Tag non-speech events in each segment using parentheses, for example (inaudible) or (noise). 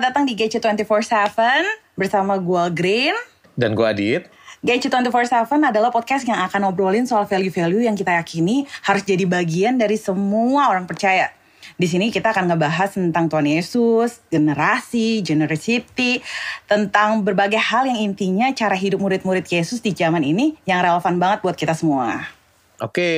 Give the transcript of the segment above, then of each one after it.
Selamat datang di GC247 bersama gue Green. Dan gue Adit. GC247 adalah podcast yang akan ngobrolin soal value-value yang kita yakini harus jadi bagian dari semua orang percaya. Di sini kita akan ngebahas tentang Tuhan Yesus, generasi, generosity, tentang berbagai hal yang intinya cara hidup murid-murid Yesus di zaman ini yang relevan banget buat kita semua. Oke,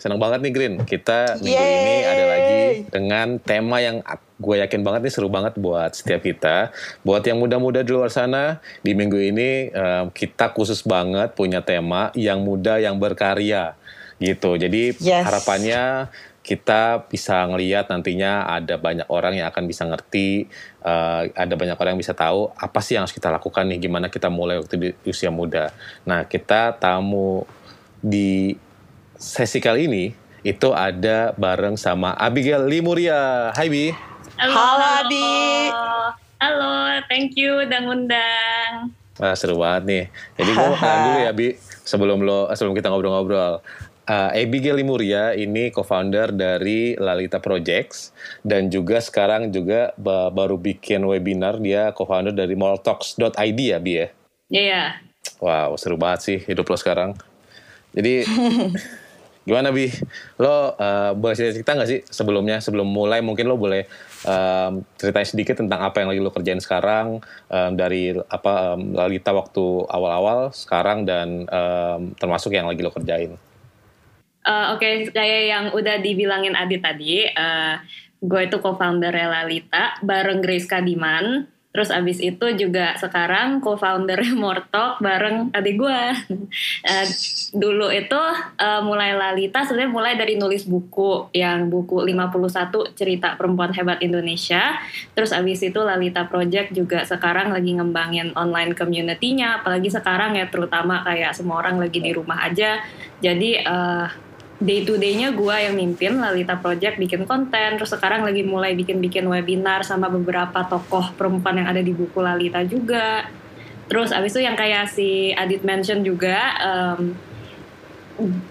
senang banget nih Green. Kita minggu Yeay. ini ada lagi dengan tema yang gue yakin banget nih seru banget buat setiap kita. Buat yang muda-muda di luar sana, di minggu ini um, kita khusus banget punya tema yang muda yang berkarya gitu. Jadi yes. harapannya kita bisa ngeliat nantinya ada banyak orang yang akan bisa ngerti, uh, ada banyak orang yang bisa tahu apa sih yang harus kita lakukan nih, gimana kita mulai waktu di usia muda. Nah, kita tamu di sesi kali ini itu ada bareng sama Abigail Limuria. Hai Bi. Halo, Halo Abi. Halo, thank you udah ngundang. Wah, seru banget nih. Jadi gue mau (laughs) dulu ya Bi, sebelum lo sebelum kita ngobrol-ngobrol. Uh, Abigail Limuria ini co-founder dari Lalita Projects dan juga sekarang juga baru bikin webinar dia co-founder dari malltalks.id ya Bi ya? Iya. Yeah. Wow, seru banget sih hidup lo sekarang. Jadi (laughs) Gimana Bi? Lo uh, boleh cerita nggak sih sebelumnya sebelum mulai mungkin lo boleh um, ceritain sedikit tentang apa yang lagi lo kerjain sekarang um, dari apa um, Lalita waktu awal-awal sekarang dan um, termasuk yang lagi lo kerjain. Uh, Oke, okay. kayak yang udah dibilangin Adi tadi, uh, gue itu co-founder Lalita bareng Grace Kadiman Terus abis itu juga sekarang co-founder (laughs) Mortok bareng adik gue. (laughs) uh, dulu itu uh, mulai Lalita sebenarnya mulai dari nulis buku yang buku 51 cerita perempuan hebat Indonesia. Terus abis itu Lalita Project juga sekarang lagi ngembangin online community-nya. Apalagi sekarang ya terutama kayak semua orang lagi di rumah aja. Jadi uh, day to day-nya gue yang mimpin Lalita Project bikin konten terus sekarang lagi mulai bikin-bikin webinar sama beberapa tokoh perempuan yang ada di buku Lalita juga. Terus abis itu yang kayak si Adit mention juga um,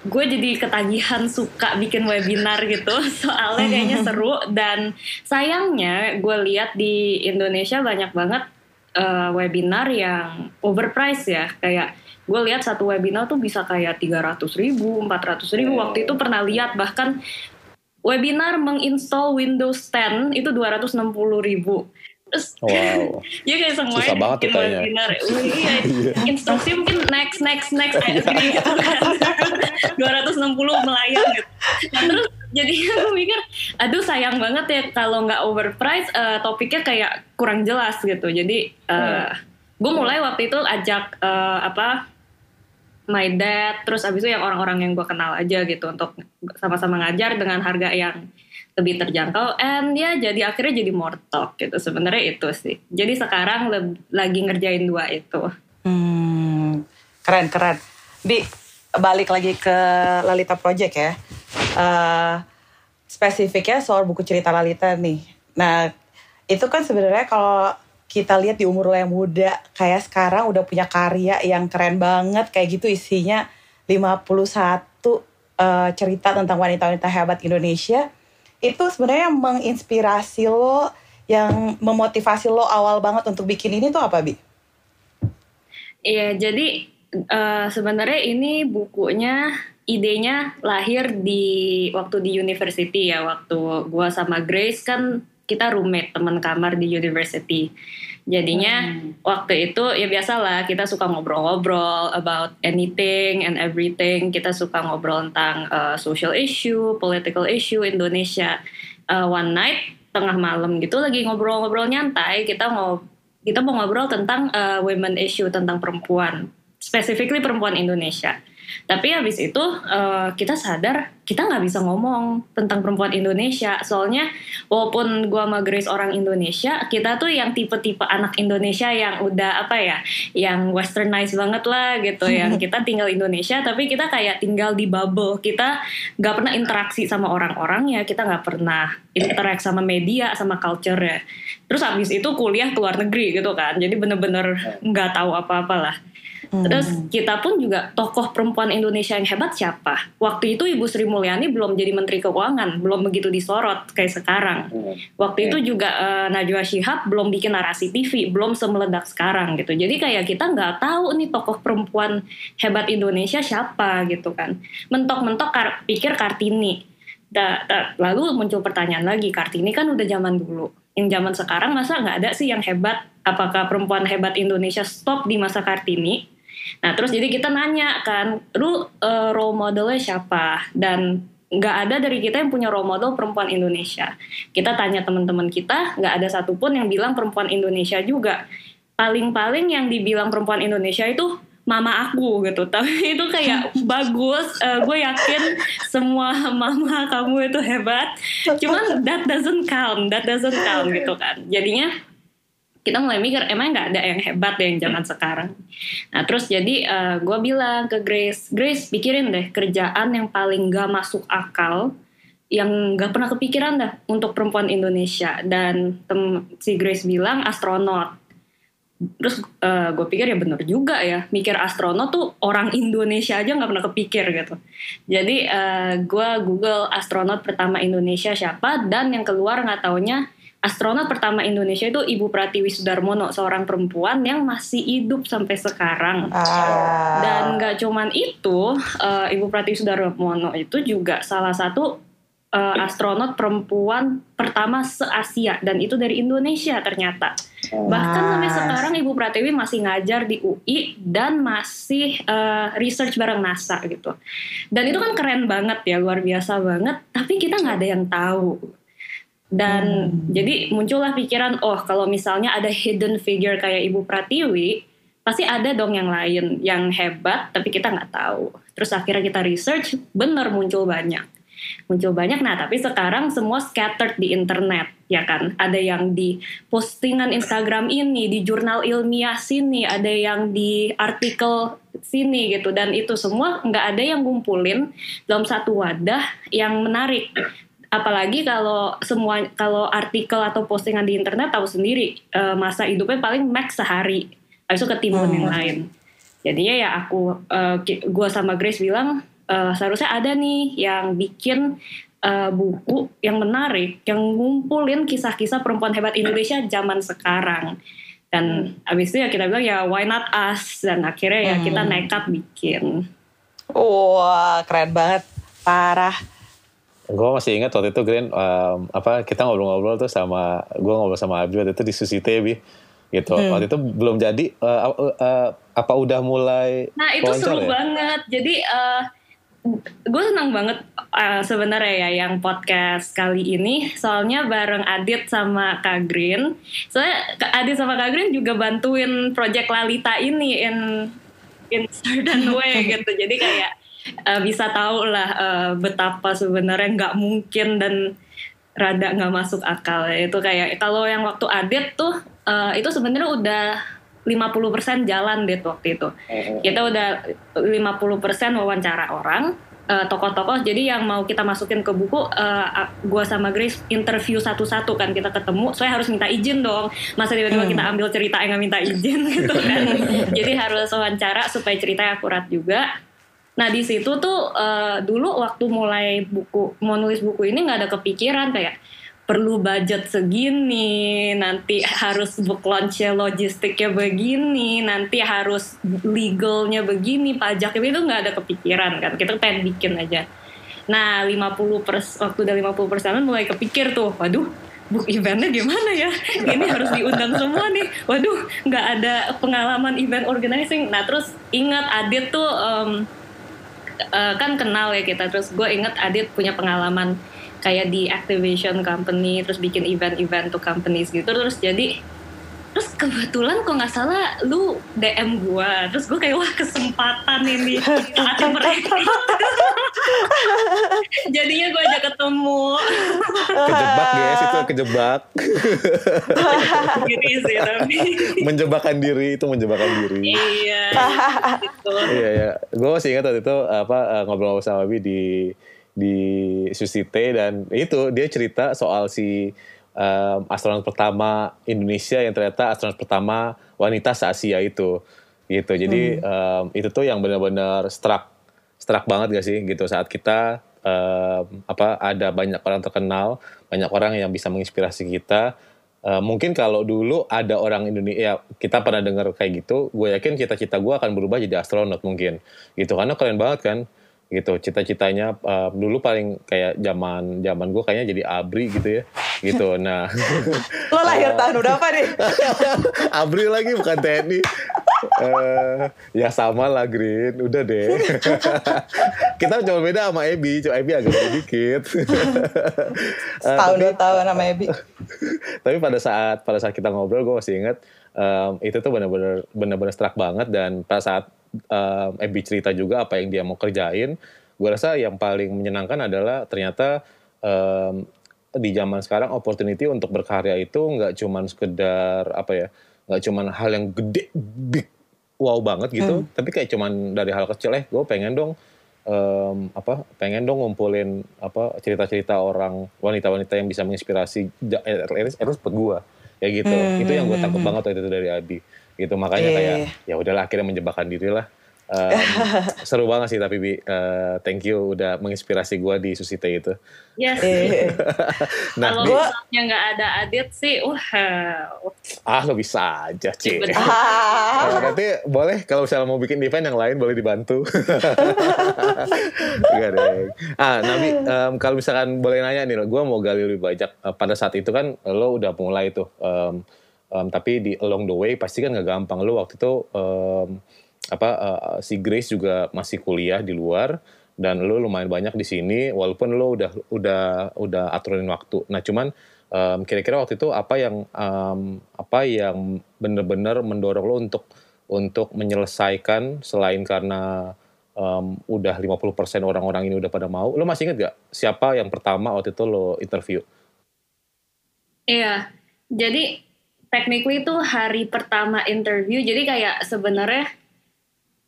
gue jadi ketagihan suka bikin webinar gitu. (laughs) Soalnya kayaknya (laughs) seru dan sayangnya gue lihat di Indonesia banyak banget uh, webinar yang overpriced ya. Kayak gue lihat satu webinar tuh bisa kayak 300 ribu, 400 ribu. Waktu itu pernah lihat bahkan webinar menginstall Windows 10 itu 260 ribu. Terus, wow. (laughs) ya kayak semuanya Susah banget tuh kayaknya. Webinar. Iya, instruksi mungkin next, next, next kayak gitu kan. 260 melayang gitu. Nah, terus jadinya (laughs) gue mikir, aduh sayang banget ya kalau nggak overpriced, uh, topiknya kayak kurang jelas gitu. Jadi uh, hmm. gue mulai waktu itu ajak uh, apa my dad terus abis itu yang orang-orang yang gue kenal aja gitu untuk sama-sama ngajar dengan harga yang lebih terjangkau and ya jadi akhirnya jadi mortal gitu. Sebenarnya itu sih. Jadi sekarang lagi ngerjain dua itu. Hmm, keren keren. Bi balik lagi ke Lalita Project ya. Uh, spesifiknya soal buku cerita Lalita nih. Nah itu kan sebenarnya kalau kita lihat di umur lo yang muda kayak sekarang udah punya karya yang keren banget kayak gitu isinya 51 uh, eh, cerita tentang wanita-wanita hebat Indonesia itu sebenarnya menginspirasi lo yang memotivasi lo awal banget untuk bikin ini tuh apa bi? Iya jadi uh, sebenarnya ini bukunya idenya lahir di waktu di university ya waktu gua sama Grace kan kita roommate teman kamar di university. Jadinya hmm. waktu itu ya biasalah kita suka ngobrol-ngobrol about anything and everything. Kita suka ngobrol tentang uh, social issue, political issue Indonesia. Uh, one night tengah malam gitu lagi ngobrol-ngobrol nyantai kita mau kita mau ngobrol tentang uh, women issue tentang perempuan, specifically perempuan Indonesia. Tapi habis itu uh, kita sadar kita nggak bisa ngomong tentang perempuan Indonesia. Soalnya walaupun gua sama Grace orang Indonesia, kita tuh yang tipe-tipe anak Indonesia yang udah apa ya, yang westernized banget lah gitu. (laughs) Yang kita tinggal Indonesia, tapi kita kayak tinggal di bubble. Kita nggak pernah interaksi sama orang-orang ya. Kita nggak pernah interaksi sama media, sama culture ya. Terus habis itu kuliah ke luar negeri gitu kan. Jadi bener-bener nggak tahu apa-apa lah. Terus kita pun juga tokoh perempuan Indonesia yang hebat siapa? Waktu itu Ibu Sri Mulyani belum jadi Menteri Keuangan, belum begitu disorot kayak sekarang. Waktu itu juga uh, Najwa Shihab belum bikin narasi TV, belum semeledak sekarang gitu. Jadi kayak kita nggak tahu nih tokoh perempuan hebat Indonesia siapa gitu kan. Mentok-mentok kar pikir Kartini. Da, da, lalu muncul pertanyaan lagi, Kartini kan udah zaman dulu. Yang zaman sekarang masa nggak ada sih yang hebat? Apakah perempuan hebat Indonesia stop di masa Kartini? Nah terus jadi kita nanya kan, lu uh, role modelnya siapa? Dan nggak ada dari kita yang punya role model perempuan Indonesia. Kita tanya teman-teman kita, nggak ada satupun yang bilang perempuan Indonesia juga. Paling-paling yang dibilang perempuan Indonesia itu mama aku gitu. (laughs) Tapi itu kayak bagus. Uh, gue yakin semua (laughs) mama kamu itu hebat. Cuman that doesn't count, that doesn't count gitu kan. Jadinya kita mulai mikir emang nggak ada yang hebat deh yang zaman sekarang. Nah terus jadi uh, gue bilang ke Grace, Grace pikirin deh kerjaan yang paling gak masuk akal, yang gak pernah kepikiran dah untuk perempuan Indonesia. Dan tem si Grace bilang astronot. Terus uh, gue pikir ya bener juga ya, mikir astronot tuh orang Indonesia aja nggak pernah kepikir gitu. Jadi uh, gue Google astronot pertama Indonesia siapa dan yang keluar nggak taunya astronot pertama Indonesia itu Ibu Pratiwi Sudarmono, seorang perempuan yang masih hidup sampai sekarang. Ah. Dan gak cuman itu, uh, Ibu Pratiwi Sudarmono itu juga salah satu uh, astronot perempuan pertama se-Asia dan itu dari Indonesia ternyata. Bahkan sampai sekarang Ibu Pratiwi masih ngajar di UI dan masih uh, research bareng NASA gitu. Dan itu kan keren banget ya, luar biasa banget. Tapi kita nggak ada yang tahu dan hmm. jadi muncullah pikiran, oh kalau misalnya ada hidden figure kayak Ibu Pratiwi, pasti ada dong yang lain yang hebat, tapi kita nggak tahu. Terus akhirnya kita research, bener muncul banyak. Muncul banyak, nah tapi sekarang semua scattered di internet, ya kan? Ada yang di postingan Instagram ini, di jurnal ilmiah sini, ada yang di artikel sini gitu. Dan itu semua nggak ada yang ngumpulin dalam satu wadah yang menarik apalagi kalau semua kalau artikel atau postingan di internet tahu sendiri uh, masa hidupnya paling max sehari. Habis itu ketimbun hmm. yang lain. Jadinya ya aku uh, gua sama Grace bilang uh, seharusnya ada nih yang bikin uh, buku yang menarik yang ngumpulin kisah-kisah perempuan hebat Indonesia zaman sekarang. Dan abis itu ya kita bilang ya why not us? Dan akhirnya ya hmm. kita nekat bikin. Wah keren banget. Parah gue masih ingat waktu itu Green um, apa kita ngobrol-ngobrol tuh sama gue ngobrol sama Abi waktu itu di Susite bi gitu. Hmm. waktu itu belum jadi uh, uh, uh, apa udah mulai nah itu seru ya? banget. Jadi uh, gue senang banget uh, sebenarnya ya yang podcast kali ini. Soalnya bareng Adit sama Kak Green. Soalnya Adit sama Kak Green juga bantuin project Lalita ini in in certain way (laughs) gitu. Jadi kayak uh, bisa tahu lah uh, betapa sebenarnya nggak mungkin dan rada nggak masuk akal. Itu kayak kalau yang waktu adit tuh uh, itu sebenarnya udah 50% jalan deh waktu itu. Kita udah 50% wawancara orang tokoh-tokoh. Uh, jadi yang mau kita masukin ke buku uh, gua sama Grace interview satu-satu kan kita ketemu. Saya harus minta izin dong. Masa tiba-tiba hmm. kita ambil cerita yang nggak minta izin (laughs) gitu kan. (laughs) Jadi harus wawancara supaya ceritanya akurat juga Nah di situ tuh uh, dulu waktu mulai buku mau nulis buku ini nggak ada kepikiran kayak perlu budget segini, nanti harus book launchnya logistiknya begini, nanti harus legalnya begini, pajaknya itu nggak ada kepikiran kan. Kita pengen bikin aja. Nah 50 pers waktu udah 50 persen mulai kepikir tuh, waduh book eventnya gimana ya ini harus diundang semua nih waduh nggak ada pengalaman event organizing nah terus ingat Adit tuh um, uh, kan kenal ya kita. Terus gue inget Adit punya pengalaman kayak di activation company terus bikin event-event to companies gitu. Terus jadi terus kebetulan kok nggak salah lu DM gue terus gue kayak wah kesempatan ini. Saat mereka (laughs) jadinya gue aja ketemu. Kejebak guys itu kejebak. Diri sih tapi. Menjebakan diri itu menjebakan diri. Iya gitu. iya iya. Gue masih ingat waktu itu apa eh, ngobrol sama Abi di di Susite dan itu dia cerita soal si um, astronot pertama Indonesia yang ternyata astronot pertama wanita se Asia itu. gitu. Jadi um, itu tuh yang benar-benar struck struck banget gak sih? Gitu. Saat kita um, apa ada banyak orang terkenal banyak orang yang bisa menginspirasi kita. Uh, mungkin kalau dulu ada orang Indonesia ya kita pernah dengar kayak gitu gue yakin cita-cita gue akan berubah jadi astronot mungkin. Gitu. Karena keren banget kan gitu. Cita-citanya uh, dulu paling kayak zaman zaman gue kayaknya jadi abri gitu ya. Gitu. (laughs) Nah. (laughs) Lo lahir tahun udah apa nih? (laughs) Abri lagi bukan TNI uh, ya sama lah Green. Udah deh. Kita cuma beda sama Ebi. Cuma Ebi agak beda dikit. Setahun dua tahun sama Ebi. Tapi pada saat pada saat kita ngobrol gue masih ingat um, itu tuh benar-benar benar-benar struck banget. Dan pada saat um, Ebi cerita juga apa yang dia mau kerjain gue rasa yang paling menyenangkan adalah ternyata um, di zaman sekarang opportunity untuk berkarya itu nggak cuman sekedar apa ya nggak cuman hal yang gede big wow banget gitu hmm. tapi kayak cuman dari hal kecil eh gue pengen dong um, apa pengen dong ngumpulin apa cerita-cerita orang wanita-wanita yang bisa menginspirasi Eris Eris buat gue ya gitu hmm, itu yang gue hmm, tangkap hmm. banget waktu itu dari Adi gitu makanya yeah. kayak iya, iya. ya udahlah akhirnya menjebakkan diri lah um, (laughs) seru banget sih tapi Bi uh, thank you udah menginspirasi gue di Susite itu yes iya. (laughs) nah, kalau misalnya nggak ada Adit sih wah ah lo bisa aja Ci ah. nah, nanti boleh kalau misalnya mau bikin event yang lain boleh dibantu (laughs) Gak deh ah Nabi um, kalau misalkan boleh nanya nih gue mau gali lebih banyak uh, pada saat itu kan lo udah mulai tuh um, um, tapi di along the way pasti kan nggak gampang lo waktu itu um, apa uh, si Grace juga masih kuliah di luar dan lo lumayan banyak di sini walaupun lo udah udah udah aturin waktu. Nah cuman um, kira-kira waktu itu apa yang um, apa yang benar-benar mendorong lo untuk untuk menyelesaikan selain karena um, udah 50% orang-orang ini udah pada mau. Lo masih inget gak siapa yang pertama waktu itu lo interview? Iya, jadi technically itu hari pertama interview. Jadi kayak sebenarnya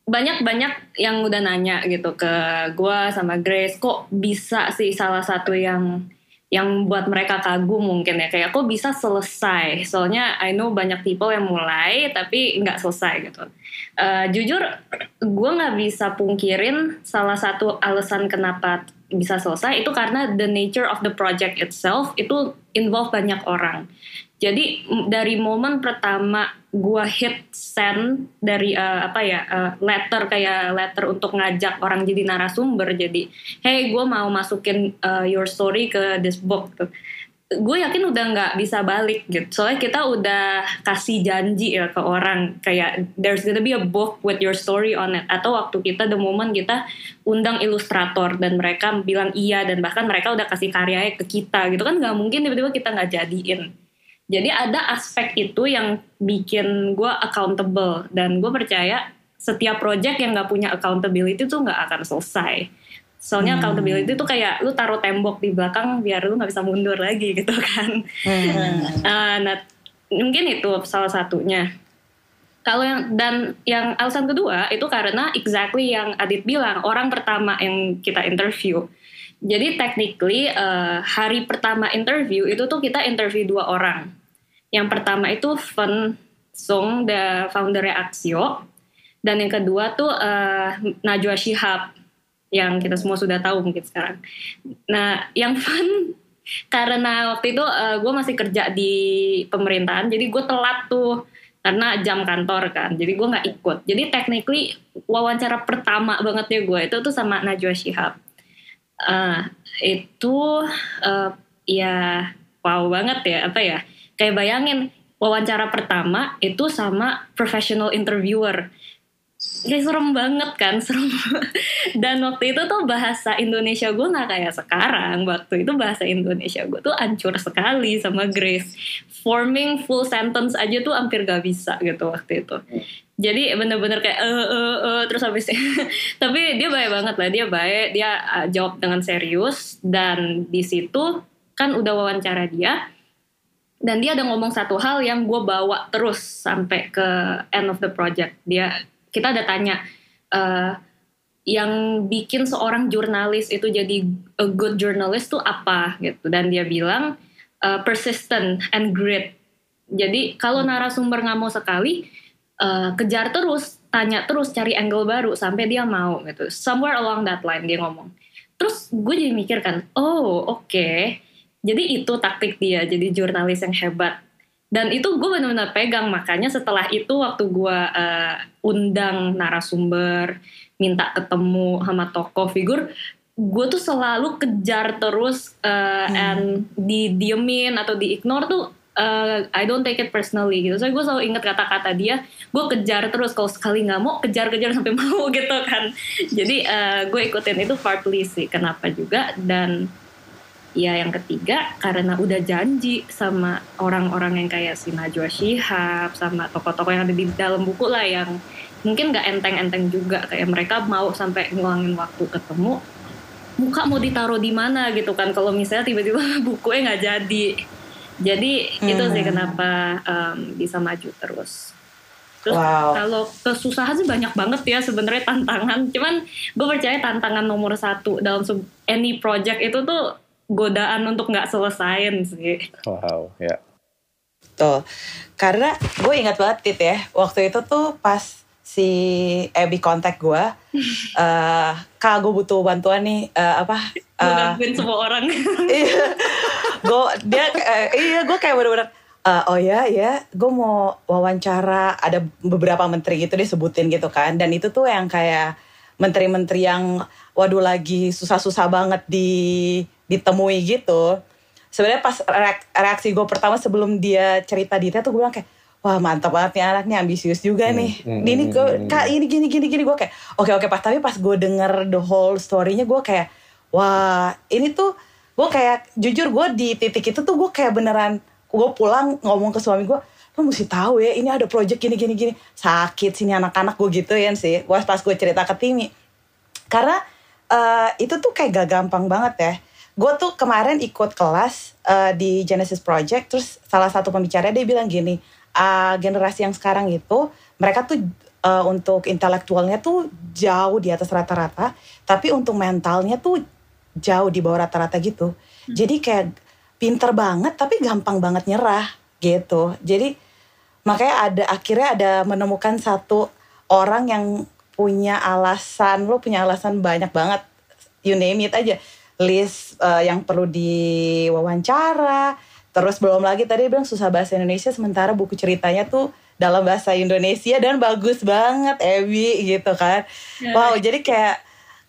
banyak-banyak yang udah nanya gitu ke gue sama Grace kok bisa sih salah satu yang yang buat mereka kagum mungkin ya? Kayak kok bisa selesai? Soalnya I know banyak people yang mulai tapi nggak selesai gitu. Uh, jujur gue nggak bisa pungkirin salah satu alasan kenapa bisa selesai itu karena the nature of the project itself itu involve banyak orang jadi dari momen pertama gue hit send dari uh, apa ya uh, letter kayak letter untuk ngajak orang jadi narasumber jadi hey gue mau masukin uh, your story ke this book tuh gue yakin udah nggak bisa balik gitu. Soalnya kita udah kasih janji ya ke orang kayak there's gonna be a book with your story on it. Atau waktu kita the moment kita undang ilustrator dan mereka bilang iya dan bahkan mereka udah kasih karyanya ke kita gitu kan nggak mungkin tiba-tiba kita nggak jadiin jadi ada aspek itu yang bikin gue accountable dan gue percaya setiap project yang gak punya accountability tuh gak akan selesai. Soalnya hmm. accountability itu kayak lu taruh tembok di belakang biar lu nggak bisa mundur lagi (laughs) gitu kan. Hmm. uh, nah mungkin itu salah satunya. Kalau yang dan yang alasan kedua itu karena exactly yang Adit bilang orang pertama yang kita interview. Jadi technically uh, hari pertama interview itu tuh kita interview dua orang yang pertama itu Fen Song, the founder Aksio. Dan yang kedua tuh uh, Najwa Shihab yang kita semua sudah tahu mungkin sekarang. Nah, yang fun karena waktu itu uh, eh, gue masih kerja di pemerintahan, jadi gue telat tuh karena jam kantor kan, jadi gue nggak ikut. Jadi technically wawancara pertama banget ya gue itu tuh sama Najwa Shihab. Uh, itu uh, ya wow banget ya apa ya kayak bayangin wawancara pertama itu sama professional interviewer. Kayak serem banget kan (laughs) serem dan waktu itu tuh bahasa Indonesia gue nggak kayak sekarang. Waktu itu bahasa Indonesia gue tuh ancur sekali sama Grace. Forming full sentence aja tuh hampir gak bisa gitu waktu itu. Jadi bener-bener kayak eh eh eh terus habis (laughs) tapi dia baik banget lah dia baik dia uh, jawab dengan serius. Dan di situ kan udah wawancara dia dan dia ada ngomong satu hal yang gue bawa terus sampai ke end of the project. Dia kita ada tanya uh, yang bikin seorang jurnalis itu jadi a good journalist tuh apa gitu. Dan dia bilang uh, persistent and grit. Jadi kalau narasumber nggak mau sekali uh, kejar terus tanya terus cari angle baru sampai dia mau gitu. Somewhere along that line dia ngomong. Terus gue jadi mikir kan oh oke. okay. Jadi itu taktik dia jadi jurnalis yang hebat dan itu gue benar-benar pegang makanya setelah itu waktu gue uh, undang narasumber minta ketemu sama tokoh figur gue tuh selalu kejar terus uh, hmm. and di diemin atau di ignore tuh uh, I don't take it personally gitu. So gue selalu inget kata-kata dia, gue kejar terus kalau sekali nggak mau kejar-kejar sampai (laughs) mau gitu kan. Jadi uh, gue ikutin itu partly sih kenapa juga dan ya yang ketiga karena udah janji sama orang-orang yang kayak si Najwa Shihab sama tokoh-tokoh yang ada di dalam buku lah yang mungkin nggak enteng-enteng juga kayak mereka mau sampai ngulangin waktu ketemu muka mau ditaruh di mana gitu kan kalau misalnya tiba-tiba (laughs) bukunya nggak jadi jadi hmm. itu sih hmm. kenapa um, bisa maju terus. Terus wow. kalau kesusahan sih banyak banget ya sebenarnya tantangan. Cuman gue percaya tantangan nomor satu dalam any project itu tuh godaan untuk nggak selesaiin sih. Wow, ya. Tuh, karena gue ingat banget Tit ya, waktu itu tuh pas si Abby kontak gue, uh, (laughs) kak gue butuh bantuan nih, uh, apa? Uh, semua orang. (laughs) Iya, gue dia uh, iya gue kayak bener-bener uh, oh ya ya gue mau wawancara ada beberapa menteri gitu disebutin gitu kan dan itu tuh yang kayak menteri-menteri yang waduh lagi susah-susah banget di ditemui gitu. Sebenarnya pas reaksi gue pertama sebelum dia cerita detail tuh gue bilang kayak wah mantap banget nih anaknya ambisius juga hmm, nih. hmm, ini gue hmm, kak ini gini gini gini gue kayak oke oke pas tapi pas gue denger the whole storynya gue kayak wah ini tuh gue kayak jujur gue di titik itu tuh gue kayak beneran gue pulang ngomong ke suami gue lo mesti tahu ya ini ada project gini gini gini. Sakit sini anak-anak gue gitu ya sih. Pas pas gue cerita ke Timi. Karena uh, itu tuh kayak gak gampang banget ya gue tuh kemarin ikut kelas uh, di Genesis Project terus salah satu pembicara dia bilang gini uh, generasi yang sekarang itu mereka tuh uh, untuk intelektualnya tuh jauh di atas rata-rata tapi untuk mentalnya tuh jauh di bawah rata-rata gitu. Hmm. Jadi kayak pinter banget tapi gampang banget nyerah gitu. Jadi makanya ada akhirnya ada menemukan satu orang yang punya alasan, lo punya alasan banyak banget, you name it aja, list uh, yang perlu diwawancara, terus belum lagi tadi bilang susah bahasa Indonesia, sementara buku ceritanya tuh dalam bahasa Indonesia dan bagus banget, Ebi gitu kan, ya. wow jadi kayak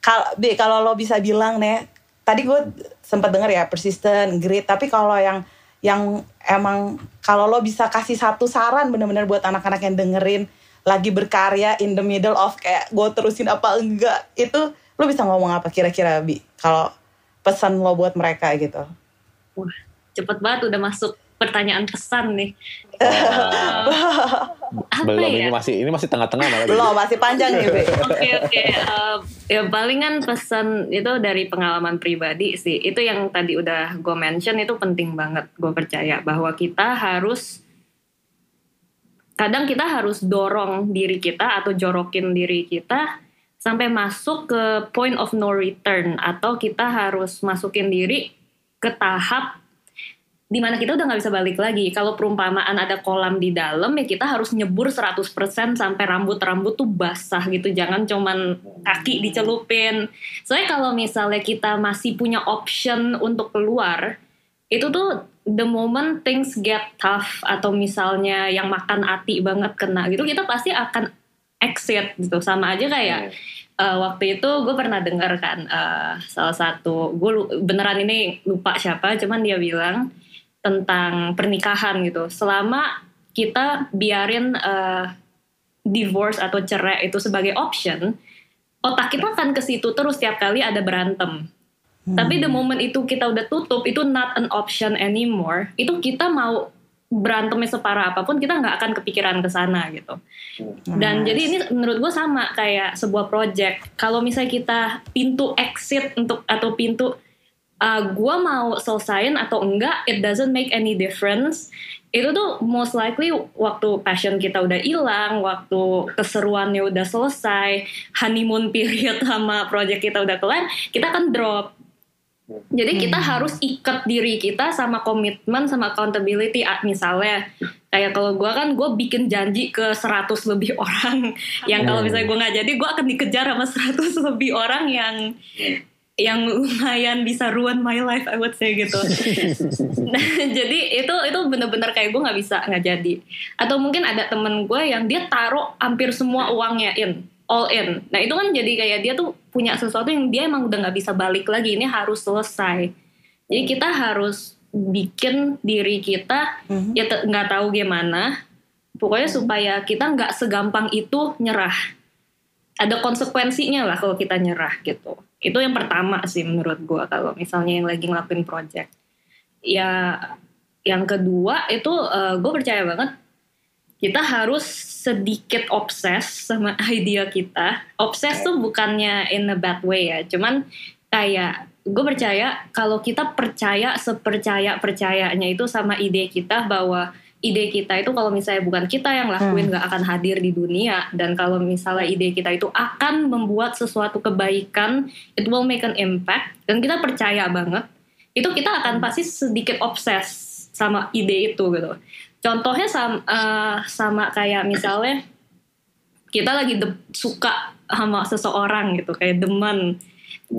kalau kalau lo bisa bilang nih tadi gue sempat dengar ya persisten, grit. Tapi kalau yang yang emang kalau lo bisa kasih satu saran bener-bener buat anak-anak yang dengerin lagi berkarya in the middle of kayak gue terusin apa enggak itu lo bisa ngomong apa kira-kira bi kalau pesan lo buat mereka gitu wah cepet banget udah masuk pertanyaan pesan nih. (laughs) Uh, belum ya? ini masih ini masih tengah-tengah malah. Belum masih panjang nih. (laughs) Oke oke. Okay, okay. uh, ya palingan pesan itu dari pengalaman pribadi sih. Itu yang tadi udah gue mention itu penting banget. Gue percaya bahwa kita harus kadang kita harus dorong diri kita atau jorokin diri kita sampai masuk ke point of no return atau kita harus masukin diri ke tahap di mana kita udah nggak bisa balik lagi. Kalau perumpamaan ada kolam di dalam ya kita harus nyebur 100% sampai rambut-rambut tuh basah gitu. Jangan cuman kaki dicelupin. Soalnya kalau misalnya kita masih punya option untuk keluar, itu tuh the moment things get tough atau misalnya yang makan hati banget kena gitu, kita pasti akan exit gitu. Sama aja kayak uh, waktu itu gue pernah dengar kan uh, salah satu gue beneran ini lupa siapa, cuman dia bilang tentang pernikahan gitu. Selama kita biarin uh, divorce atau cerai itu sebagai option, otak kita akan ke situ terus setiap kali ada berantem. Hmm. Tapi the moment itu kita udah tutup, itu not an option anymore. Itu kita mau berantemnya separah apa pun kita nggak akan kepikiran ke sana gitu. Dan nice. jadi ini menurut gue sama kayak sebuah project. Kalau misalnya kita pintu exit untuk atau pintu uh, gue mau selesain atau enggak it doesn't make any difference itu tuh most likely waktu passion kita udah hilang, waktu keseruannya udah selesai, honeymoon (laughs) period sama project kita udah kelar, kita akan drop. Jadi kita hmm. harus ikat diri kita sama komitmen sama accountability. Misalnya kayak kalau gue kan gue bikin janji ke 100 lebih orang (laughs) yang kalau misalnya gue nggak jadi gue akan dikejar sama 100 lebih orang yang yang lumayan bisa ruin my life I would say gitu (laughs) nah, jadi itu itu bener-bener kayak gue nggak bisa nggak jadi atau mungkin ada temen gue yang dia taruh hampir semua uangnya in all in nah itu kan jadi kayak dia tuh punya sesuatu yang dia emang udah nggak bisa balik lagi ini harus selesai. Jadi kita harus bikin diri kita mm-hmm. ya nggak tahu gimana. Pokoknya supaya kita nggak segampang itu nyerah. Ada konsekuensinya lah kalau kita nyerah gitu. Itu yang pertama sih menurut gue kalau misalnya yang lagi ngelakuin project. Ya yang kedua itu uh, eh, gue percaya banget kita harus sedikit obses sama (laughs) idea kita. Obses tuh bukannya in a bad way ya. Cuman kayak gue percaya kalau kita percaya sepercaya percayanya itu sama ide kita bahwa ide kita itu kalau misalnya bukan kita yang lakuin hmm. nggak hmm. akan hadir di dunia. Dan kalau misalnya ide kita itu akan membuat sesuatu kebaikan it will make an impact. Dan kita percaya banget itu kita akan pasti sedikit obses sama ide itu gitu contohnya sama, uh, eh, sama kayak misalnya kita lagi suka sama seseorang gitu kayak demen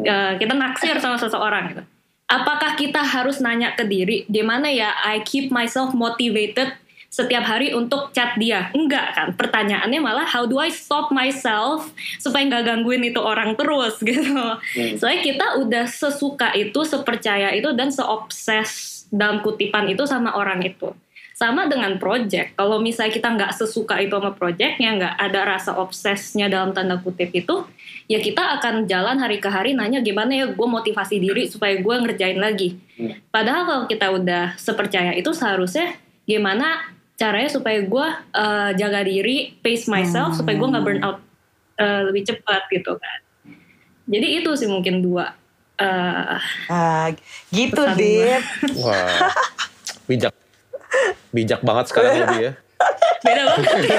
uh, kita naksir sama seseorang gitu. Apakah kita harus nanya ke diri gimana ya I keep myself motivated setiap hari untuk chat dia? Enggak kan? Pertanyaannya malah how do I stop myself supaya nggak gangguin itu orang terus (laughs) gitu. Hmm. Soalnya kita udah sesuka itu, sepercaya itu dan seobses dalam kutipan itu sama orang itu sama dengan project kalau misalnya kita nggak sesuka itu sama projectnya nggak ada rasa obsesnya dalam tanda kutip itu ya kita akan jalan hari ke hari nanya gimana ya gue motivasi diri supaya gue ngerjain lagi hmm. padahal kalau kita udah sepercaya itu seharusnya gimana caranya supaya gue uh, jaga diri pace myself hmm. supaya gue nggak burn out uh, lebih cepat gitu kan jadi itu sih mungkin dua uh, uh, gitu deh wah bijak Bijak banget sekarang lebih ya. Beda banget. (laughs)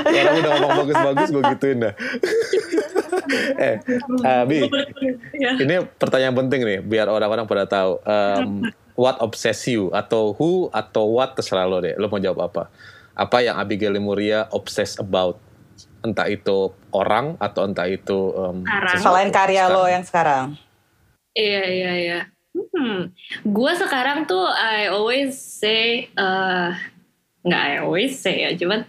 Karena udah ngomong bagus-bagus gue gituin dah. (laughs) eh, uh, Bi, ini pertanyaan penting nih, biar orang-orang pada tahu. Um, what obsess you atau who atau what terserah lo deh. Lo mau jawab apa? Apa yang Abigail Lemuria obsess about? Entah itu orang atau entah itu um, selain karya sekarang. lo yang sekarang. Iya iya iya. Hmm, gue sekarang tuh I always say, uh, I always say ya, cuman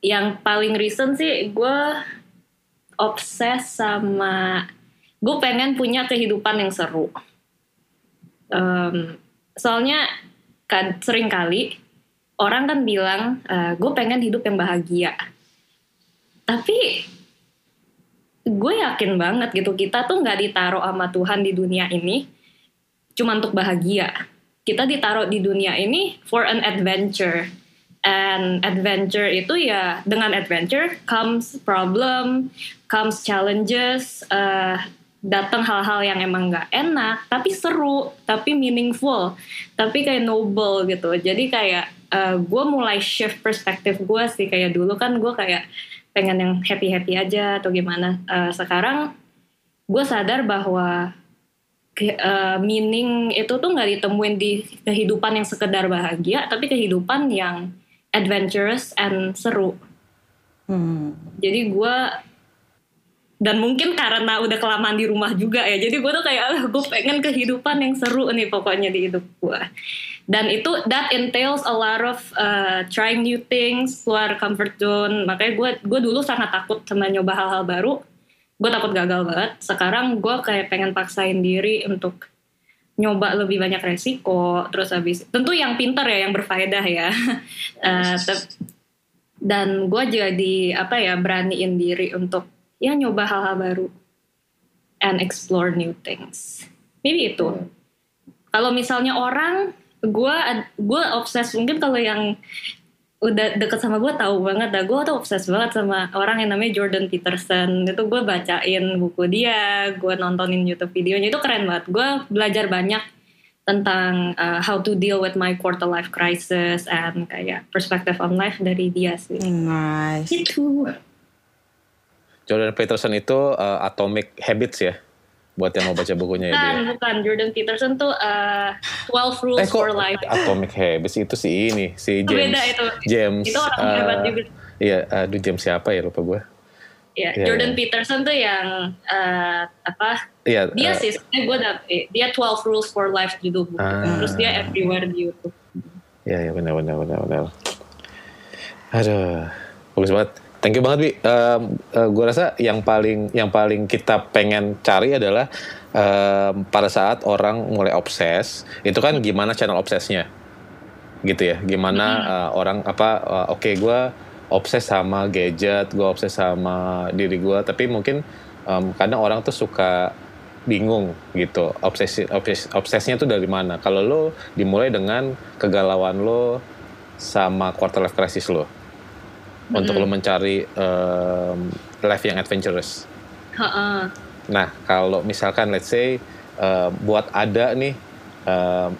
yang paling recent sih gue obses sama gue pengen punya kehidupan yang seru. Um, soalnya kan sering kali orang kan bilang uh, gue pengen hidup yang bahagia, tapi gue yakin banget gitu kita tuh nggak ditaruh sama Tuhan di dunia ini cuma untuk bahagia. Kita ditaruh di dunia ini for an adventure. And adventure itu ya dengan adventure comes problem comes challenges uh, datang hal-hal yang emang nggak enak tapi seru tapi meaningful tapi kayak noble gitu. Jadi kayak uh, gue mulai shift perspektif gue sih kayak dulu kan gue kayak pengen yang happy happy aja atau gimana uh, sekarang gue sadar bahwa ke, uh, meaning itu tuh nggak ditemuin di kehidupan yang sekedar bahagia tapi kehidupan yang adventurous and seru hmm. jadi gue dan mungkin karena udah kelamaan di rumah juga ya jadi gue tuh kayak ah gue pengen kehidupan yang seru nih pokoknya di hidup gue dan itu that entails a lot of uh, trying new things keluar comfort zone. Makanya gue gue dulu sangat takut sama nyoba hal-hal baru. Gue takut gagal banget. Sekarang gue kayak pengen paksain diri untuk nyoba lebih banyak resiko. Terus habis tentu yang pinter ya yang berfaedah ya. (laughs) Uh, dan gue jadi apa ya beraniin diri untuk ya nyoba hal-hal baru and explore new things. Maybe itu. Hmm. kalau misalnya orang gue gue obses mungkin kalau yang udah deket sama gue tahu banget dah. Gue tuh obses banget sama orang yang namanya Jordan Peterson. Itu gue bacain buku dia gue nontonin YouTube videonya. Itu keren banget. Gue belajar banyak tentang uh, how to deal with my quarter life crisis and kayak perspective on life dari dia sih. Nice. Itu Jordan Peterson itu uh, Atomic Habits ya buat yang mau baca bukunya ya Bukan, dia. bukan. Jordan Peterson tuh uh, 12 Rules Eh kok for Life. Atomic Habits itu si ini si Itu James beda itu. James Itu orang eh, hebat juga. Iya, aduh James siapa ya lupa gue. Ya, Iya, Jordan iya. Peterson tuh yang uh, apa? Iya. Dia eh, sih, sebenarnya gue dapet, dia 12 Rules for Life judul buku. Ah. Terus dia everywhere di YouTube. Iya, iya benar benar benar benar. Aduh, bagus banget. Thank you banget, Bi. gue rasa yang paling yang paling kita pengen cari adalah em, pada saat orang mulai obses, itu kan gimana channel obsesnya, gitu ya. Gimana eh, orang apa? eh, Oke, gue obses sama gadget, gue obses sama diri gue, tapi mungkin em, kadang orang tuh suka bingung gitu obsesi obses, obsesnya tuh dari mana kalau lo dimulai dengan kegalauan lo sama quarter life crisis lo untuk lo mencari em, life yang adventurous Heeh. nah kalau misalkan let's say em, buat ada nih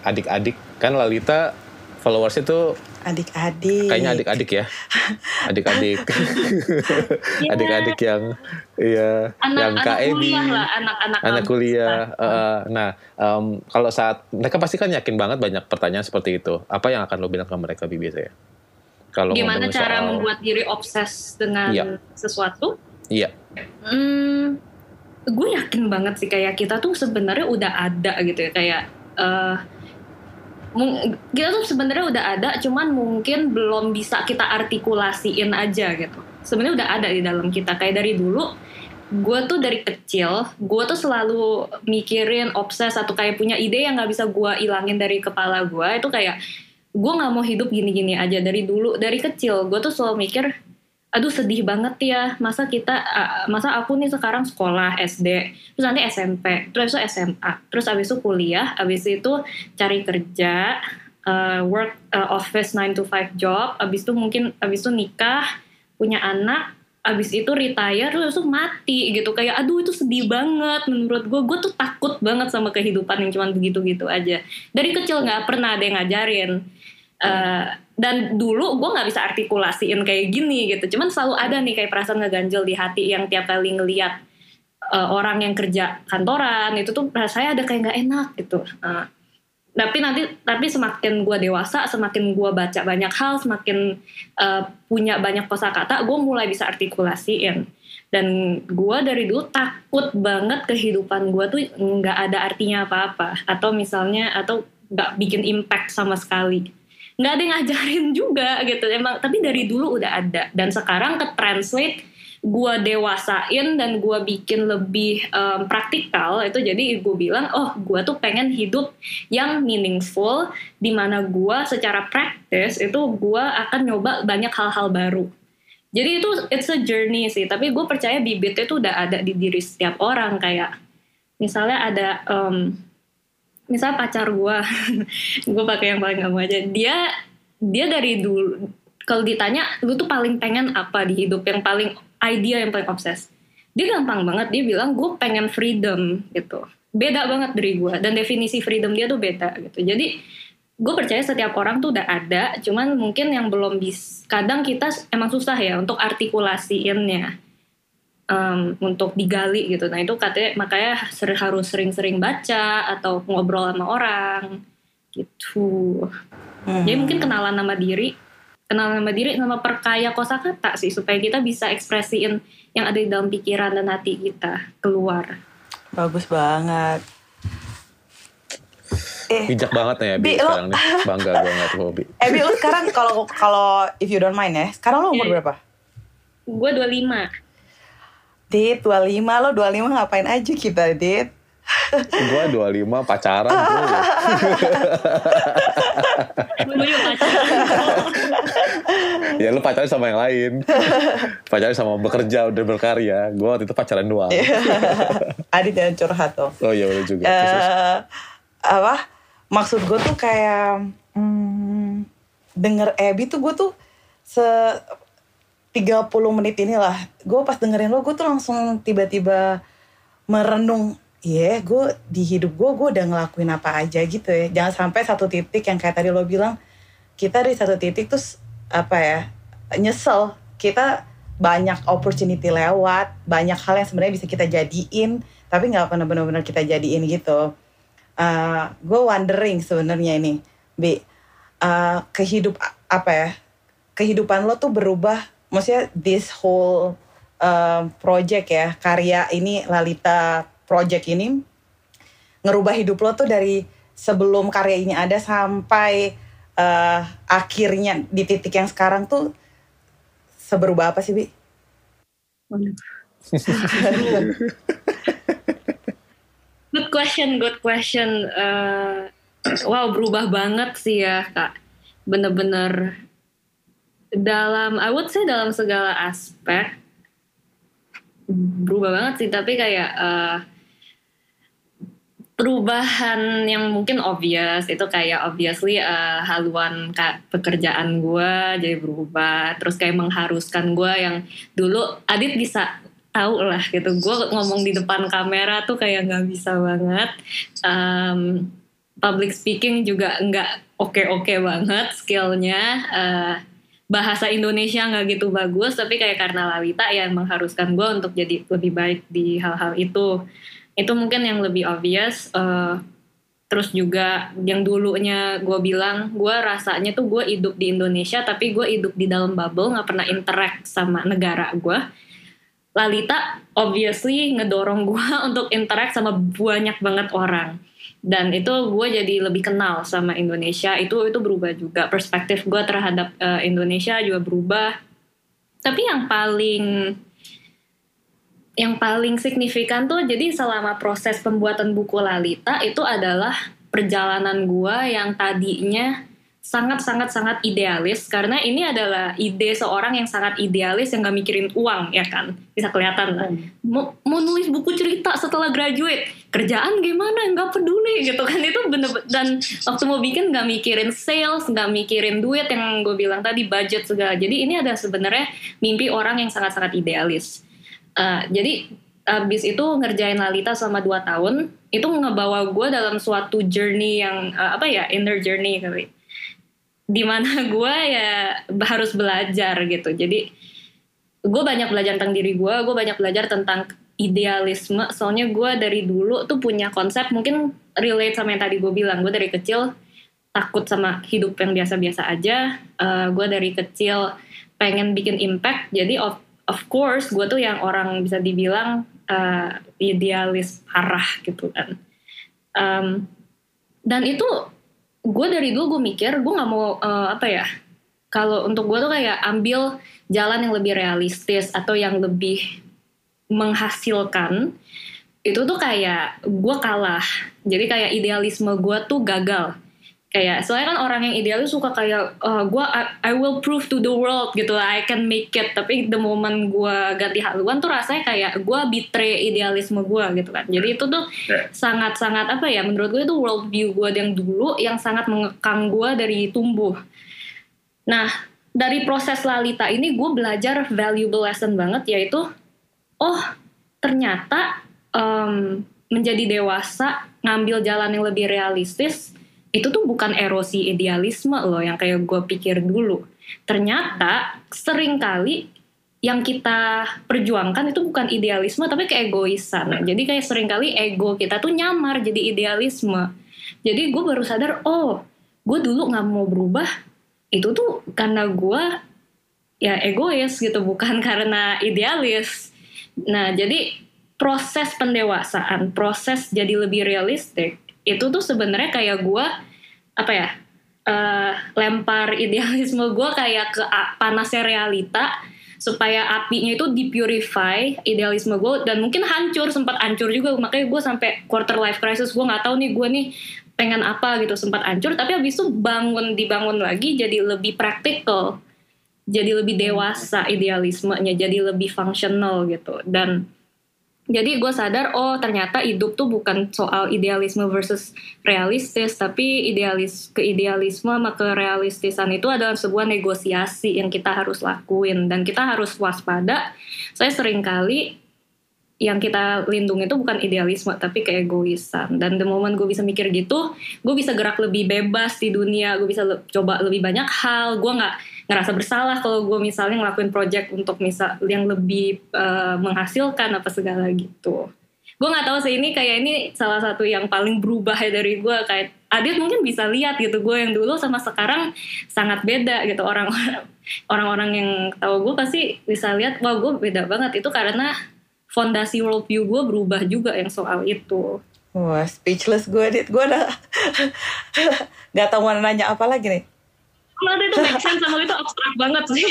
adik-adik kan Lalita followersnya tuh Adik-adik. kayaknya adik-adik ya (laughs) adik-adik adik-adik yang iya yang KEB kuliah lah, anak-anak anak kuliah. eh, nah, em, kalau saat mereka pasti kan yakin banget banyak pertanyaan seperti itu. Apa yang akan lo bilang ke mereka Bi biasanya? Kalau Gimana cara soal- membuat diri obses dengan Iya. sesuatu? Iya, Hmm, gue yakin banget sih kayak kita tuh sebenarnya udah ada gitu ya kayak mung- kita tuh sebenarnya udah ada cuman mungkin belum bisa kita artikulasiin aja gitu sebenarnya udah ada di dalam kita kayak dari dulu gue tuh dari kecil gue tuh selalu mikirin obses atau kayak punya ide yang nggak bisa gue ilangin dari kepala gue itu kayak gue nggak mau hidup gini-gini aja dari dulu dari kecil. Gue tuh selalu mikir aduh sedih banget ya masa kita masa aku nih sekarang sekolah SD terus nanti SMP terus itu SMA terus abis itu kuliah abis itu cari kerja uh, work uh, office 9 to 5 job abis itu mungkin abis itu nikah punya anak abis itu retire terus itu mati gitu. Kayak aduh itu sedih banget menurut gue gue tuh takut banget sama kehidupan yang cuma begitu-gitu aja. Dari kecil nggak pernah ada yang ngajarin Uh, dan dulu gue nggak bisa artikulasiin kayak gini gitu. Cuman selalu ada nih kayak perasaan ngeganjel di hati yang tiap kali ngeliat uh, orang yang kerja kantoran itu tuh rasanya ada kayak nggak enak gitu. Uh, tapi nanti tapi semakin gue dewasa semakin gue baca banyak hal semakin uh, punya banyak kosakata gue mulai bisa artikulasiin. Dan gue dari dulu takut banget kehidupan gue tuh nggak ada artinya apa-apa. Atau misalnya atau nggak bikin impact sama sekali nggak ada yang ngajarin juga gitu. Emang tapi dari dulu udah ada. Dan sekarang ke translate gue dewasain dan gue bikin lebih em, praktikal itu jadi gue bilang oh gue tuh pengen hidup yang meaningful di mana gue secara praktis itu gue akan nyoba banyak hal-hal baru. Jadi itu it's a journey sih. Tapi gue percaya bibitnya itu udah ada di diri setiap orang. Kayak misalnya ada em, misal pacar gue (laughs) gue pakai yang paling gampang aja. Dia dia dari dulu kalau ditanya lu tuh paling pengen apa di hidup? Yang paling idea yang paling obses. Dia gampang banget dia bilang gue pengen freedom gitu. Beda banget dari gue dan definisi freedom dia tuh beda gitu. Jadi gue percaya setiap orang tuh udah ada cuman mungkin yang belum bis kadang kita emang susah ya untuk artikulasiinnya em, untuk digali gitu. Nah itu katanya makanya ser- harus sering-sering baca atau ngobrol sama orang gitu. Hmm. Jadi mungkin kenalan nama diri, kenalan nama diri sama perkaya kosakata sih supaya kita bisa ekspresiin yang ada di dalam pikiran dan hati kita keluar. Bagus banget. Eh, bijak banget ya Bi, Bi, lo- sekarang nih. Bangga gue ngeliat lo Bi. eh Bi, lu sekarang kalau kalau if you don't mind ya, sekarang lu umur Iya. berapa? Gue 25. Dit, 25 lo 25 ngapain aja kita, Dit? Gue 25 pacaran. Gue pacaran. ya lu pacaran sama yang lain. pacaran sama bekerja udah berkarya. Gue waktu itu pacaran doang. Adit dan curhat tuh. Oh iya udah juga. Eh apa? Maksud gue tuh kayak hmm, denger Ebi tuh gue tuh se 30 menit inilah gue pas dengerin lo gue tuh langsung tiba-tiba merenung Iya, gue di hidup gue gue udah ngelakuin apa aja gitu ya. Jangan sampai satu titik yang kayak tadi lo bilang kita di satu titik terus apa ya nyesel. Kita banyak opportunity lewat banyak hal yang sebenarnya bisa kita jadiin tapi nggak pernah benar-benar kita jadiin gitu. Uh, gue wondering sebenarnya ini bi. Uh, kehidup apa ya kehidupan lo tuh berubah maksudnya this whole uh, project ya karya ini Lalita project ini ngerubah hidup lo tuh dari sebelum karya ini ada sampai uh, akhirnya di titik yang sekarang tuh seberubah apa sih bi? (laughs) good question, good question. Uh, wow, berubah banget sih ya kak. Bener-bener dalam, I would say dalam segala aspek berubah banget sih. Tapi kayak uh, perubahan yang mungkin obvious itu kayak obviously uh, haluan pekerjaan gue jadi berubah. Terus kayak mengharuskan gue yang dulu Adit bisa tahu lah gitu. Gue ngomong di depan kamera tuh kayak nggak bisa banget. Um, public speaking juga nggak oke oke banget skillnya. Uh, bahasa Indonesia nggak gitu bagus tapi kayak karena Lalita yang mengharuskan gue untuk jadi lebih baik di hal-hal itu. Itu mungkin yang lebih obvious uh, terus juga yang dulunya gue bilang gue rasanya tuh gue hidup di Indonesia tapi gue hidup di dalam bubble nggak pernah interact sama negara gue Lalita obviously ngedorong gue (laughs) untuk interact sama banyak banget orang dan itu gue jadi lebih kenal sama Indonesia. Itu itu berubah juga. Perspektif gue terhadap uh, Indonesia juga berubah. Tapi yang paling yang paling signifikan tuh jadi selama proses pembuatan buku Lalita itu adalah perjalanan gua yang tadinya sangat sangat sangat idealis. Karena ini adalah ide seorang yang sangat idealis yang gak mikirin uang ya kan? Bisa kelihatan lah. Hmm. mau, mau nulis buku cerita setelah graduate kerjaan gimana? Nggak peduli gitu kan. Itu bener dan waktu mau bikin nggak mikirin sales nggak mikirin duit yang gue bilang tadi budget segala. Jadi ini ada sebenarnya mimpi orang yang sangat sangat idealis. Uh, jadi abis itu ngerjain Lalita selama 2 tahun itu ngebawa gue dalam suatu journey yang uh, apa ya inner journey kali. Di mana (laughs) gue ya harus belajar gitu. Jadi gue banyak belajar tentang diri gue gue banyak belajar tentang idealisme soalnya gue dari dulu tuh punya konsep mungkin relate sama yang tadi gue bilang gue dari kecil takut sama hidup yang biasa-biasa aja uh, gue dari kecil pengen bikin impact jadi of of course gue tuh yang orang bisa dibilang uh, idealis parah gitu kan. Um, dan itu gue dari dulu gue mikir gue nggak mau uh, apa ya kalau untuk gue tuh kayak ambil jalan yang lebih realistis atau yang lebih menghasilkan itu tuh kayak gue kalah. Jadi kayak idealisme gue tuh gagal. Kayak soalnya kan orang yang ideal suka kayak uh, gue I, I will prove to the world gitu. I can make it. Tapi the moment gue ganti haluan tuh rasanya kayak gue betray idealisme gue gitu kan. Jadi itu tuh yeah. sangat sangat apa ya menurut gue itu world view gue yang dulu yang sangat mengekang gue dari tumbuh. Nah dari proses lalita ini gue belajar valuable lesson banget yaitu oh ternyata um, menjadi dewasa ngambil jalan yang lebih realistis itu tuh bukan erosi idealisme loh yang kayak gue pikir dulu. Ternyata sering kali yang kita perjuangkan itu bukan idealisme tapi keegoisan. Jadi kayak sering kali ego kita tuh nyamar jadi idealisme. Jadi gue baru sadar, oh gue dulu gak mau berubah itu tuh karena gue ya egois gitu bukan (laughs) karena idealis. Nah jadi proses pendewasaan, proses jadi lebih realistik itu tuh sebenarnya kayak gue apa ya uh, lempar (laughs) idealisme gue kayak ke panasnya realita supaya apinya itu dipurify idealisme gue dan mungkin hancur sempat hancur juga. Makanya gue sampai quarter life crisis gue nggak tahu nih gue nih pengen apa gitu sempat hancur. Tapi habis itu bangun dibangun lagi jadi lebih praktikal jadi lebih dewasa idealismenya jadi lebih fungsional gitu. Dan jadi gue sadar oh ternyata hidup tuh bukan soal idealisme versus realistis tapi idealis ke idealisme sama ke realistisan itu adalah sebuah negosiasi yang kita harus lakuin. Dan kita harus waspada. Saya sering kali yang kita lindungi itu bukan idealisme tapi keegoisan. Dan the moment gue bisa mikir gitu gue bisa gerak lebih bebas di dunia gue bisa le coba lebih banyak hal. Gue nggak ngerasa bersalah kalau gue misalnya ngelakuin project untuk misal yang lebih uh, menghasilkan apa segala gitu. Gue nggak tahu sih ini kayak ini salah satu yang paling berubah ya dari gue kayak Adit mungkin bisa lihat gitu gue yang dulu sama sekarang sangat beda gitu. Orang-orang orang-orang yang tahu gue pasti bisa lihat wah gue beda banget. Itu karena fondasi worldview gue berubah juga yang soal itu. Wah speechless gue Adit. Gue udah (laughs) nggak tahu mau nanya apa lagi nih Kenapa itu make sense sama itu abstrak banget sih.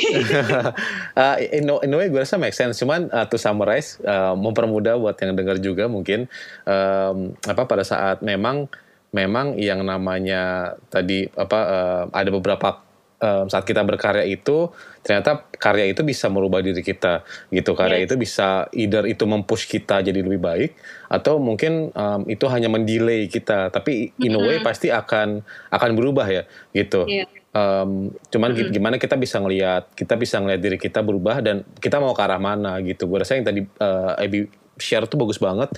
(laughs) uh, in, in way gue rasa make sense. Cuman uh, to summarize, uh, mempermudah buat yang dengar juga mungkin um, apa pada saat memang memang yang namanya tadi apa uh, ada beberapa um, saat kita berkarya itu ternyata karya itu bisa merubah diri kita gitu karya yes. itu bisa either itu mempush kita jadi lebih baik atau mungkin um, itu hanya mendelay kita tapi in a way pasti akan akan berubah ya gitu yeah um, cuman hmm. gimana kita bisa ngelihat kita bisa ngelihat diri kita berubah dan kita mau ke arah mana gitu gue rasa yang tadi uh, Abby share tuh bagus banget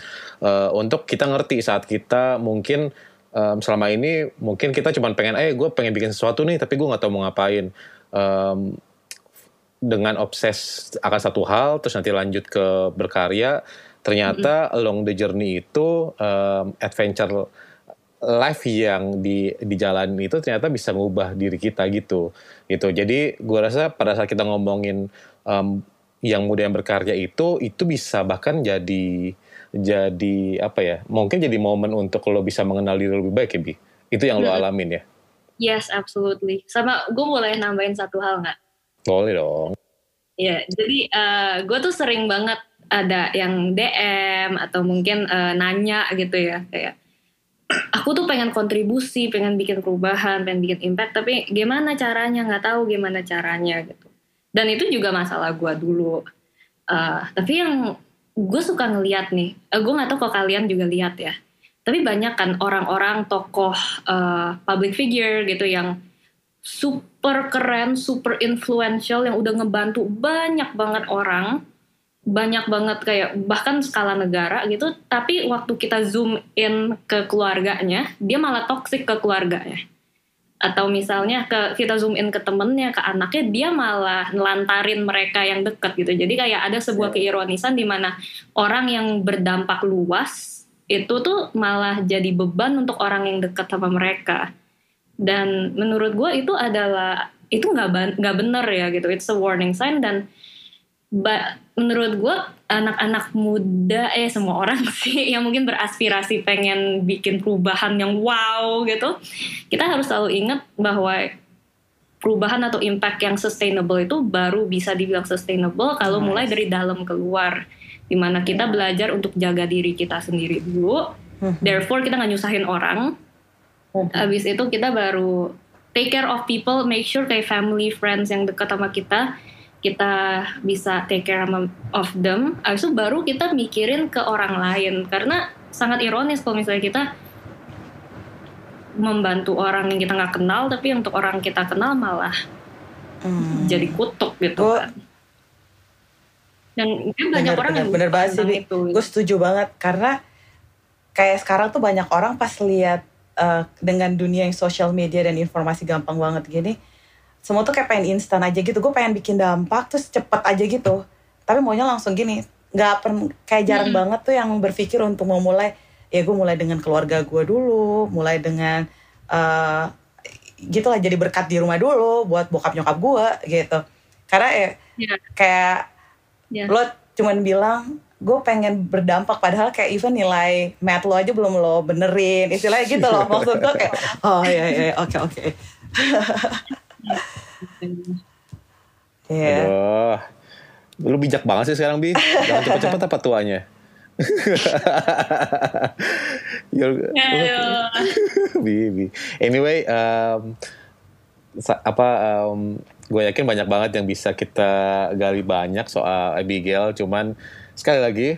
uh, untuk kita ngerti saat kita mungkin um, selama ini mungkin kita cuma pengen eh gue pengen bikin sesuatu nih tapi gue nggak tahu mau ngapain um, dengan obses akan satu hal terus nanti lanjut ke berkarya ternyata mm -hmm. along the journey itu um, adventure life yang di di jalan itu ternyata bisa mengubah diri kita gitu. Gitu. Jadi gue rasa pada saat kita ngomongin um, yang muda yang berkarya itu itu bisa bahkan jadi jadi apa ya mungkin jadi momen untuk lo bisa mengenal diri lebih baik ya bi? Itu yang lo alamin ya? Yes absolutely. Sama gue boleh nambahin satu hal nggak? Boleh dong. Ya jadi uh, eh, gue tuh sering banget ada yang DM atau mungkin uh, nanya gitu ya kayak aku tuh pengen kontribusi, pengen bikin perubahan, pengen bikin impact, tapi gimana caranya nggak tahu gimana caranya gitu. Dan itu juga masalah gue dulu. Uh, tapi yang gue suka ngeliat nih, uh, gue nggak tahu kok kalian juga lihat ya. Tapi banyak kan orang-orang tokoh uh, public figure gitu yang super keren, super influential yang udah ngebantu banyak banget orang banyak banget kayak bahkan skala negara gitu tapi waktu kita zoom in ke keluarganya dia malah toksik ke keluarganya. Atau misalnya ke kita zoom in ke temennya ke anaknya dia malah nelantarin mereka yang dekat gitu. Jadi kayak ada sebuah keironisan di mana orang yang berdampak luas itu tuh malah jadi beban untuk orang yang dekat sama mereka. Dan menurut gue itu adalah itu nggak nggak bener ya gitu. It's a warning sign dan ba, menurut gue anak-anak muda eh semua orang (laughs) sih yang mungkin beraspirasi pengen bikin perubahan yang wow gitu kita harus selalu ingat bahwa perubahan atau impact yang sustainable itu baru bisa dibilang sustainable kalau nice. mulai dari dalam keluar di mana kita belajar untuk jaga diri kita sendiri dulu hmm. therefore kita nggak nyusahin orang hmm. habis itu kita baru take care of people make sure kayak family friends yang dekat sama kita kita bisa take care of them, habis itu baru kita mikirin ke orang lain. Karena sangat ironis kalau misalnya kita membantu orang yang kita nggak kenal, tapi untuk orang kita kenal malah hmm. jadi kutuk gitu kan. Dan mungkin banyak orang bener, yang bener banget sih, itu. Gue setuju banget karena kayak sekarang tuh banyak orang pas lihat uh, dengan dunia yang social media dan informasi gampang banget gini, semua tuh kayak pengen instan aja gitu. Gue pengen bikin dampak terus cepet aja gitu. Tapi maunya langsung gini nggak kayak jarang hmm. banget tuh yang berpikir untuk mau mulai ya gue mulai dengan keluarga gue dulu mulai dengan uh, gitu lah jadi berkat di rumah dulu buat bokap nyokap gue gitu. Karena ya yeah. kayak yeah. lo cuman bilang gue pengen berdampak. Padahal kayak even nilai math lo aja belum lo benerin. Istilahnya gitu loh. (laughs) Maksud gue kayak oh iya iya oke oke (laughs) Iya. Aduh. Lu bijak banget sih sekarang, Bi. Jangan (laughs) cepet-cepet apa tuanya. (laughs) (laughs) bi, bi. Anyway, um, apa um, gue yakin banyak banget yang bisa kita gali banyak soal Abigail. Cuman sekali lagi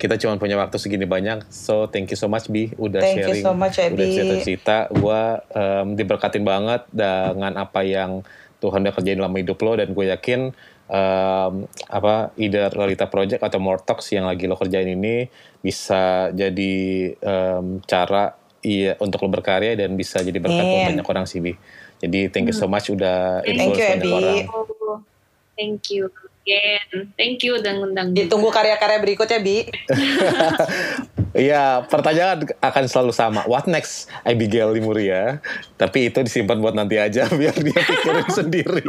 kita cuma punya waktu segini banyak. So thank you so much Bi udah thank sharing, so much, udah cerita-cerita. Gue um, diberkatin banget dengan apa yang Tuhan udah kerjain dalam hidup lo dan gue yakin um, apa either Lolita Project atau More Talks yang lagi lo kerjain ini bisa jadi um, cara iya untuk lo berkarya dan bisa jadi berkat yeah. banyak orang sih Bi. Jadi thank you so much udah info banyak orang. Thank you. Again. Thank you udah ngundang. Ditunggu karya-karya berikutnya, Bi. (laughs) Iya, pertanyaan akan selalu sama. What next, Abigail Limuria? Tapi itu disimpan buat nanti aja, (laughs) biar dia pikirin (laughs) sendiri.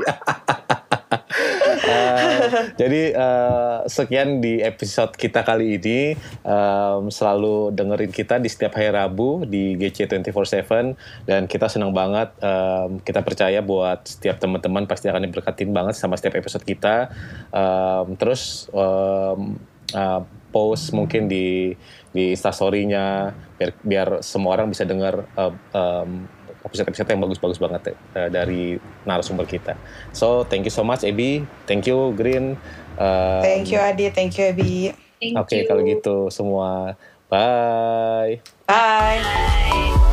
(laughs) Jadi uh, sekian di episode kita kali ini. Um, selalu dengerin kita di setiap hari Rabu di GC 24/7 dan kita senang banget. Um, kita percaya buat setiap teman-teman pasti akan diberkatin banget sama setiap episode kita. Um, terus um, uh, post mungkin di di instastorynya biar biar semua orang bisa dengar uh, um, episode-episode yang bagus-bagus banget uh, dari narasumber kita. So thank you so much Ebi, thank you Green. Um, thank you Adi, thank you Ebi. Oke okay, kalau gitu semua, bye. Bye. bye.